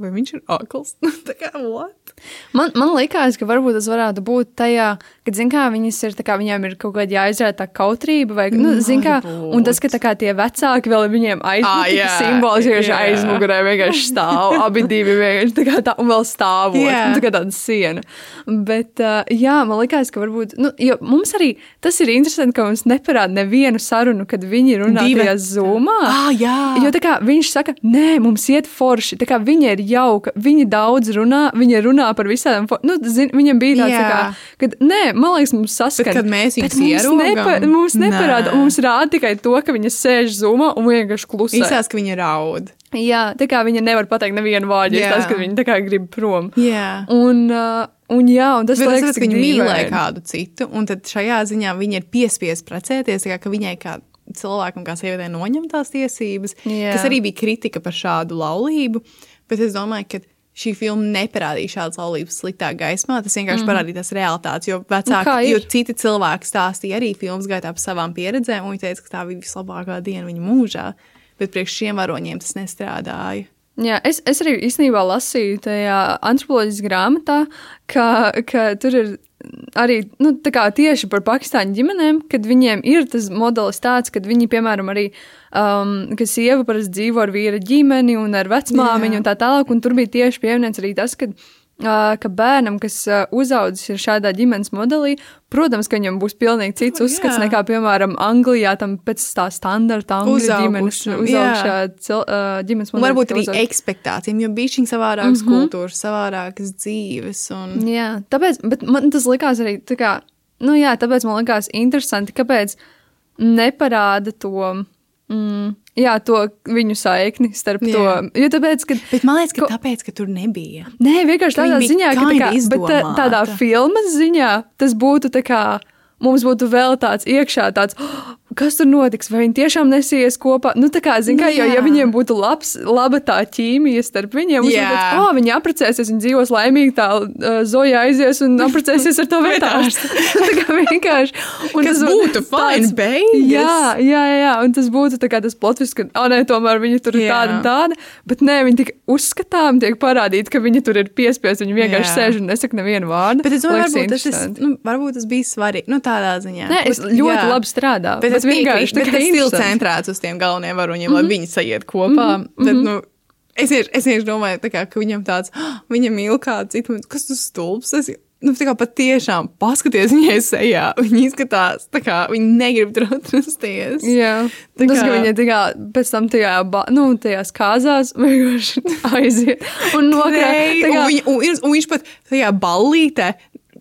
vai viņš ir akls? kā, what? Man, man liekas, ka varbūt tas varētu būt tajā, kad, zin kā, viņas ir, kā viņām ir kaut kāda jāizrāda tā kautrība, vai, nu, zin kā, un tas, ka tā kā tie vecāki vēl viņiem aizmugurē, jā, simbols vienkārši jā. aizmugurē vienkārši stāv, abi divi vienkārši tā kā tā, un vēl stāvot, un tā kā tāda siena. Bet, uh, jā, man liekas, ka varbūt, nu, jo mums arī tas ir interesanti, ka mums neparāda nevienu sarunu, kad viņi runā Divi. tajā zūmā. Ah, jā. Jo tā kā viņš saka, nē, mums iet forši. Tā kā viņa ir jauka, viņi daudz runā, viņa runā par visādām. fo- Nu, zin, viņam bija tāds, tā kā, kad, nē, man liekas, mums saskan. Bet kad mēs viņus mums, nepa, mums neparāda, mums rāda tikai to, ka viņa sēž zumā un vienkārši klusē. Izsās, ka viņa raud. Jā, tā kā viņa nevar pateikt nevienu vārdu, ja tas, ka viņa tā kā grib prom. Jā. Un, uh, un jā, un tas Bet liekas, ka viņa mīlēja kādu citu, un tad šajā ziņā viņa ir piespiesta precēties, kā ka viņai kā cilvēkam, kā sievietei, noņem tās tiesības, Jā. kas arī bija kritika par šādu laulību. Bet es domāju, ka šī filma neparādīja šādas laulības sliktā gaismā. Tas vienkārši mm. parādīja tās realitātes, jo kā vecāki, ir? jo citi cilvēki stāstīja arī filmas gaitā par savām pieredzēm, un viņi teica, ka tā bija vislabākā diena viņa mūžā. Bet priekš šiem varoņiem tas nestrādāja. Jā, es, es arī īstenībā lasīju tajā antropoloģiskā grāmatā, ka, ka tur ir arī nu, tieši par pakistāņu ģimenēm, kad viņiem ir tas modelis tāds, ka viņi, piemēram, arī, um, ka sieva parasti dzīvo ar vīra ģimeni un ar vecmāmiņu un tā tālāk, un tur bija tieši pieminēts arī tas, ka Uh, ka bērnam, kas uh, uzaudzis ir šādā ģimenes modelī, protams, ka viņam būs pilnīgi cits O, uzskats jā. nekā, piemēram, Anglijā, tam pēc tā standarta angļu ģimenes uzaugušā cil, uh, ģimenes modelī. varbūt arī uzaugt. ekspektācijām, jo bija šī savādākas mm. -hmm. kultūras, savādākas dzīves. Un... Jā, tāpēc, bet man tas likās arī tā kā, nu jā, tāpēc man likās interesanti, kāpēc neparāda to, mm, jā, to viņu saikni starp Jā. to. Jo tāpēc, ka Bet man liekas, ka Ko- tāpēc, ka tur nebija. Nē, vienkārši tādā ziņā, ka tā kā, bet tā, tādā izdomāta. filmas ziņā tas būtu tā kā. Mums būtu vēl tāds iekšā, tāds, "Oh, kas tur notiks, vai viņi tiešām nesies kopā. Nu, tā kā, zin, kā, jo, ja viņiem būtu labs, laba tā ķīmija starp viņiem, tāds, oh, viņi apprecēsies, viņi dzīvos laimīgi, tā uh, Zoja aizies un apprecēsies ar to vērtārstu. tā kā vienkārši. Un Kas tas būtu fine beigas. Jā, jā, jā, un tas būtu tā kā tas plotvis, ka, oh, nē, tomēr viņi tur ir Jā. tāda un tāda, bet nē, viņi tik uzskatām tiek parādīti, ka viņi tur ir piespiesti, viņi vienkārši Jā. sēž un nesaka nevienu vārdu. Bet es domāju, varbūt tas, nu, varbūt tas bija svarīgi. Nu, tādā ziņā. Nē, es ļoti jā. labi strādāju. Bet vienkārši tā kā tas interesanti. centrēts uz tiem galvenajiem varoņiem, mm -hmm. lai viņi sajiet kopā. Mm -hmm. bet, nu, es, vienkārši- es vienkārši domāju, kā, ka viņam tāds, "Ah, viņa mīl kādu citu, kas tas stulbs. Es, Nu, tā kā patiešām paskaties viņai sejā. Viņa izskatās, tā kā viņa negrib tur atrasties. Jā, Tā tas, ka kā- viņa tikai pēc tam tajā, ba- nu, tajās kāzās vienkārši aiziet un nokrīt. Nē, un, un, ir- un viņš pat tajā ballītē,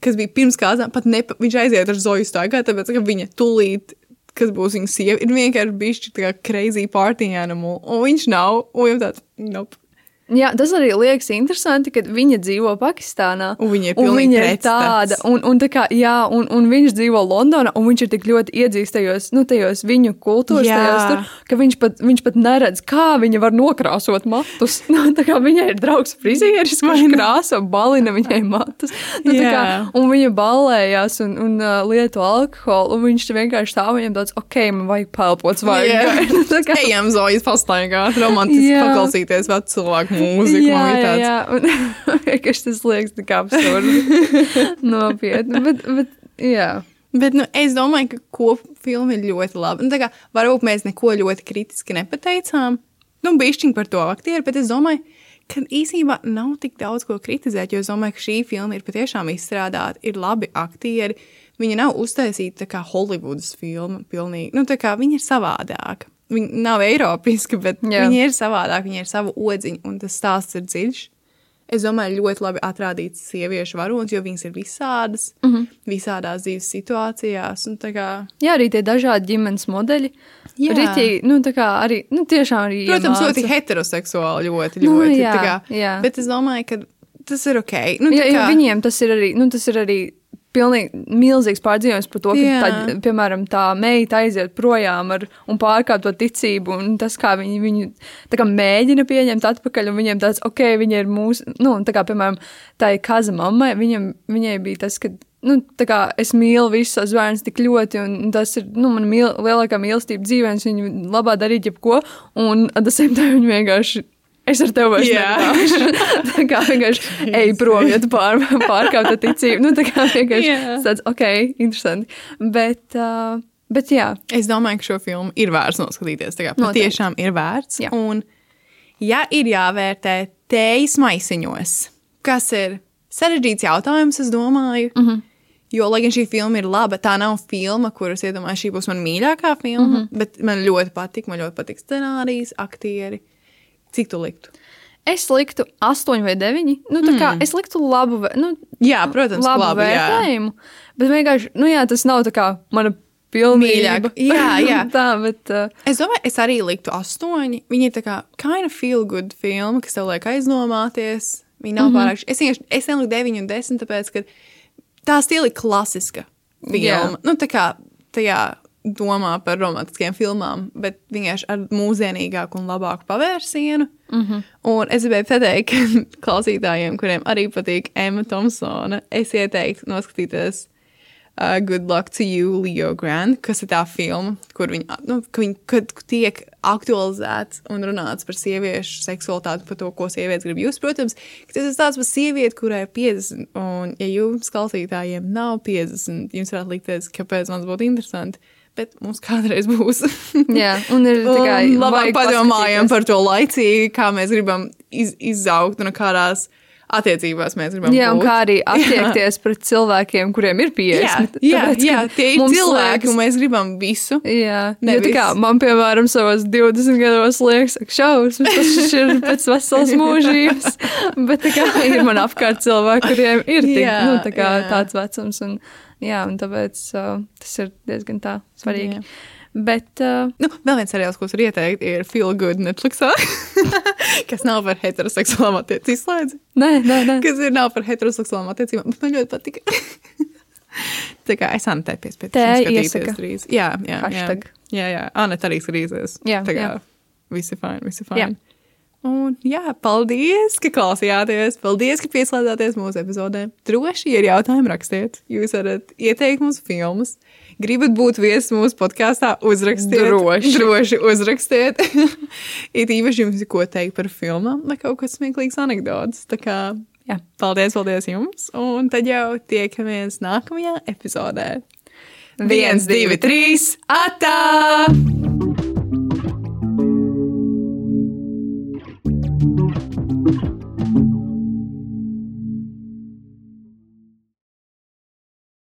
kas bija pirms kāzām, pat ne, viņš aiziet ar Zoju staigā, tāpēc, ka viņa tulīt, kas būs viņa sieva, ir vienkārši bišķi tā kā crazy party animal, un viņš nav, un jau tāds, nope. Jā, tas arī liekas interesanti, ka viņa dzīvo Pakistānā. Un viņa ir un viņa ir tāda, un, un, tā kā, jā, un, un viņš dzīvo Londonā, un viņš ir tik ļoti tajos, nu, tajos viņu kultūras, tajos tur, ka viņš pat, viņš pat neredz, kā viņa var nokrāsot matus. Nu, viņai ir draugs frizieris, kurš krāso balina viņai matus. Nu, kā, un viņa ballējās un, un uh, lieto alkoholu, un viņš vienkārši stāv viņam tāds, ok, man vajag pelpot svaigai. Nu, tā kā- Ejam, Zojas pastaigāt, romantiski paklausīties vecu cilvēku mūziku. Jā, jā, jā. Un vienkārši tas liekas tik absurdi. Nopietni. Bet, bet, jā. Bet nu, es domāju, ka kopfilma ir ļoti laba. Nu, tā kā, varbūt mēs neko ļoti kritiski nepateicām. Nu, bišķiņ par to aktieru, bet es domāju, ka īsībā nav tik daudz ko kritizēt, jo es domāju, ka šī filma ir patiešām izstrādāta, ir labi aktieri. Viņa nav uztaisīta tā kā Holivudas filma, pilnīgi. Nu, tā kā viņa ir savādāka. Viņa nav eiropiska, bet Jā. Jā. viņa ir savādāka, viņa ir sava odziņa, un tas stāsts ir dziļš. Es domāju, ļoti labi atrādīts sieviešu varonis, jo viņas ir visādas, mm -hmm. visādās dzīves situācijās. Kā, jā, arī tie dažādi ģimenes modeļi. Jā. Riķi, nu, tā kā arī, nu, tiešām arī. protams, iemāca. ļoti heteroseksuāli, ļoti, Nu, ļoti. jā, tā kā, jā. Bet es domāju, ka tas ir ok. Nu, Jā, kā- viņiem tas ir arī, nu, tas ir arī pilnīgi milzīgs pārdzīvojums par to, ka, Jā. tā, piemēram, tā meita aiziet projām ar, un pārkāpt to ticību, un tas, kā viņi viņu tā kā mēģina pieņemt atpakaļ, un viņiem tāds, ok, viņa ir mūsu, nu, tā kā, piemēram, tā ir kaza mammai, viņam, viņai bija tas, ka, nu, tā kā es mīlu visus savus bērnus tik ļoti, un tas ir, nu, man mīl, lielākā mīlestība dzīvē, un es viņu labā darīt jebko, un the same time viņi vienkārši Es ar tevi vairs nerunāšu. tā kā vienkārši ej prom, ja tu pār, pārkāpta ticību. Nu, tā kā vienkārši Jā. tāds, ok, interesanti. Bet, uh, bet jā, Es domāju, ka šo filmu ir vērts noskatīties. Tā kā patiešām ir vērts. Jā. Un, ja ir jāvērtē tējas maisiņos, kas ir sarežģīts jautājums, es domāju. Mm. -hmm. Jo, lai gan šī filma ir laba, tā nav filma, kuras iedomājos, šī būs mana mīļākā filma. Mm. -hmm. Bet man ļoti patīk, man ļoti patīk scenārijs, aktieri. Cik tu liktu? es liktu astoņi vai deviņi. Nu, tā kā es liktu labu, nu, Jā, protams, labu labi, jā. vērtējumu. Bet vienkārši, nu jā, tas nav tā kā mana pilnīga. Mīļāka. Jā, jā. tā, bet. Uh, Es domāju, es arī liktu astoņi. Viņa ir tā kā kind of feel good filma, kas tev liek aizdomāties. Viņa nav mm -hmm. pārāk. Es vienkārši es neliku 9 un 10, tāpēc, ka tā stila ir klasiska filma. Jā. Nu, tā kā tajā domā par romantiskiem filmām, bet vienkārši ar mūsdienīgāku un labāku pavērsienu. Mm -hmm. Un es gribēju pateikt klausītājiem, kuriem arī patīk Emma Thompsona, es ieteiktu noskatīties uh, Good Luck to You, Leo Grant, kas ir tā filma, kur viņa, nu, ka viņa kad tiek aktualizēts un runāts par sieviešu seksualitāti, par to, ko sievietes grib just. Protams, tas ir tāds par sievieti, kurai ir 50, un ja jums klausītājiem nav 50, jums varētu likties, kāpēc man būtu interesanti. Bet mums kādreiz būs. jā, un ir tikai. Un labāk padomājam par to laicīgi, kā mēs gribam iz, izaugt un kādās attiecībās mēs gribam Jā, un būt. kā arī attiekties pret cilvēkiem, kuriem ir 50. Jā, jā, Tāpēc, jā ka tie ir cilvēki, liekas- un mēs gribam visu. Jā, Nevis. jo tā kā man, piemēram, savos 20 gados liekas, ka šausmas, tas ir pēc veselas mūžības. Bet tā kā ir man apkārt cilvēki, kuriem ir tik, Jā, nu, tā kā jā. tāds vecums. Un, jā, un tāpēc uh, tas ir diezgan tā svarīgi. Jā. Bet uh, Nu, vēl viens seriāls, ko es varu ieteikt, ir Feel Good Netflixā, kas nav par heteroseksuālām attiecībām. Izslēdzi, nē, nē, nē. kas ir nav par heteroseksuālām attiecībām. Man ļoti patika. Tā kā es Anetē piespēju. Te skatīties iesaka. drīz. Jā, jā, jā. Hashtag. Jā, jā. Aneta arī skatīsies. Jā, Tā kā jā. visi fine, visi Jā. Un, jā, paldies, ka klausījāties. Paldies, ka pieslēdzāties mūsu epizodē. Droši, ir jautājumi, rakstiet. Jūs varat ieteikt mums filmas. Gribat būt viesis mūsu podkāstā, uzrakstiet. Droši. Droši uzrakstiet. ir īpaši jums ko teikt par filmām, vai kaut kas smieklīgs anekdots. Tā kā, jā, paldies, paldies jums. Un tad jau tiekamies nākamajā epizodē. Viens, divi, trīs, atā! Thank you.